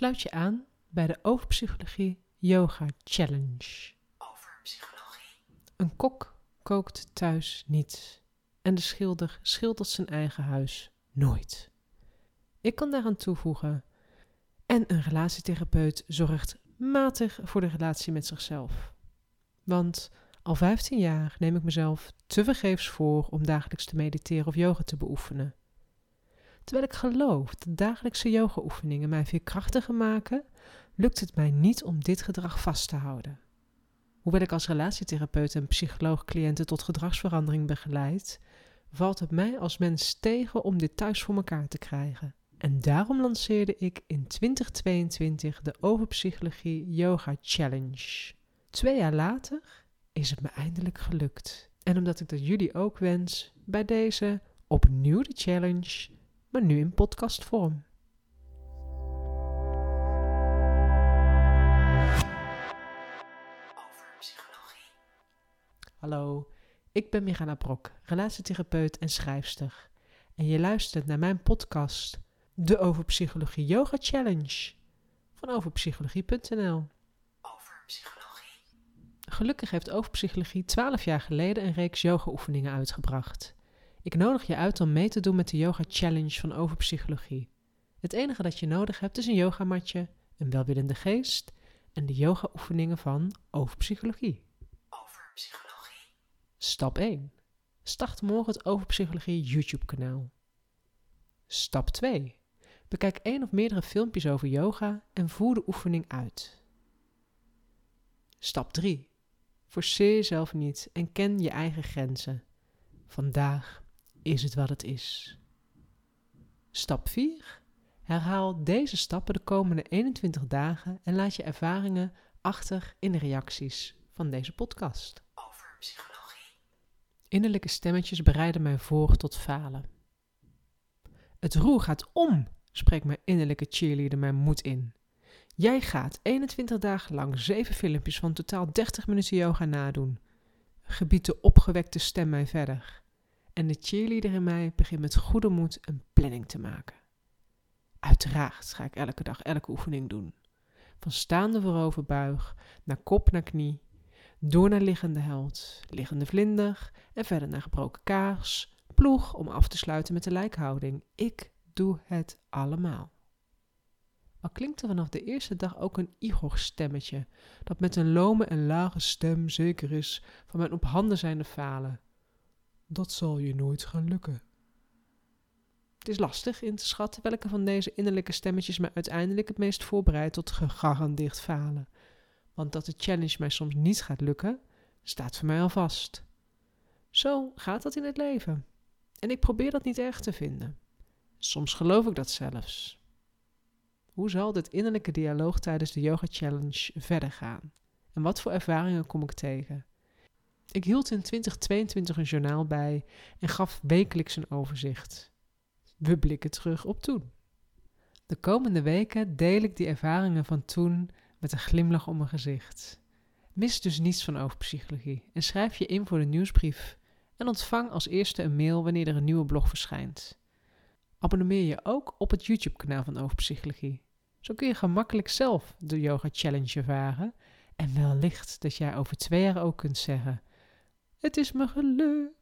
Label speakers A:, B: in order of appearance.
A: sluit je aan bij de Overpsychologie Yoga Challenge.
B: Over psychologie.
A: Een kok kookt thuis niet en de schilder schildert zijn eigen huis nooit. Ik kan daaraan toevoegen. En een relatietherapeut zorgt matig voor de relatie met zichzelf. Want al 15 jaar neem ik mezelf tevergeefs voor om dagelijks te mediteren of yoga te beoefenen. Terwijl ik geloof dat dagelijkse yoga-oefeningen mij veerkrachtiger maken, lukt het mij niet om dit gedrag vast te houden. Hoewel ik als relatietherapeut en psycholoog cliënten tot gedragsverandering begeleid, valt het mij als mens tegen om dit thuis voor elkaar te krijgen. En daarom lanceerde ik in 2022 de Overpsychologie Yoga Challenge. Twee jaar later is het me eindelijk gelukt. En omdat ik dat jullie ook wens, bij deze opnieuw de challenge, maar nu in podcastvorm.
B: Over psychologie.
A: Hallo, ik ben Mirana Brok, relatietherapeut en schrijfster. En je luistert naar mijn podcast, de Overpsychologie Yoga Challenge, van overpsychologie.nl.
B: Over psychologie.
A: Gelukkig heeft Overpsychologie 12 jaar geleden een reeks yoga-oefeningen uitgebracht. Ik nodig je uit om mee te doen met de Yoga Challenge van Overpsychologie. Het enige dat je nodig hebt is een yogamatje, een welwillende geest en de yoga-oefeningen van Overpsychologie.
B: Over psychologie.
A: Stap 1. Start morgen het Overpsychologie YouTube-kanaal. Stap 2. Bekijk één of meerdere filmpjes over yoga en voer de oefening uit. Stap 3. Forceer jezelf niet en ken je eigen grenzen. Vandaag is het wat het is. Stap 4. Herhaal deze stappen de komende 21 dagen en laat je ervaringen achter in de reacties van deze podcast.
B: Over psychologie.
A: Innerlijke stemmetjes bereiden mij voor tot falen. Het roer gaat om, spreekt mijn innerlijke cheerleader mijn moed in. Jij gaat 21 dagen lang 7 filmpjes van totaal 30 minuten yoga nadoen. Gebiedt de opgewekte stem mij verder. En de cheerleader in mij begint met goede moed een planning te maken. Uiteraard ga ik elke dag elke oefening doen. Van staande vooroverbuig, naar kop naar knie, door naar liggende held, liggende vlinder en verder naar gebroken kaars, ploeg om af te sluiten met de lijkhouding. Ik doe het allemaal. Al klinkt er vanaf de eerste dag ook een Igor-stemmetje, dat met een lome en lage stem zeker is van mijn op handen zijnde falen. Dat zal je nooit gaan lukken. Het is lastig in te schatten welke van deze innerlijke stemmetjes mij uiteindelijk het meest voorbereidt tot gegarandeerd falen. Want dat de challenge mij soms niet gaat lukken, staat voor mij al vast. Zo gaat dat in het leven. En ik probeer dat niet erg te vinden. Soms geloof ik dat zelfs. Hoe zal dit innerlijke dialoog tijdens de Yoga Challenge verder gaan? En wat voor ervaringen kom ik tegen? Ik hield in 2022 een journaal bij en gaf wekelijks een overzicht. We blikken terug op toen. De komende weken deel ik die ervaringen van toen met een glimlach om mijn gezicht. Mis dus niets van overpsychologie en schrijf je in voor de nieuwsbrief en ontvang als eerste een mail wanneer er een nieuwe blog verschijnt. Abonneer je ook op het YouTube-kanaal van Overpsychologie. Zo kun je gemakkelijk zelf de Yoga Challenge ervaren en wellicht dat jij over twee jaar ook kunt zeggen: Het is me gelukt.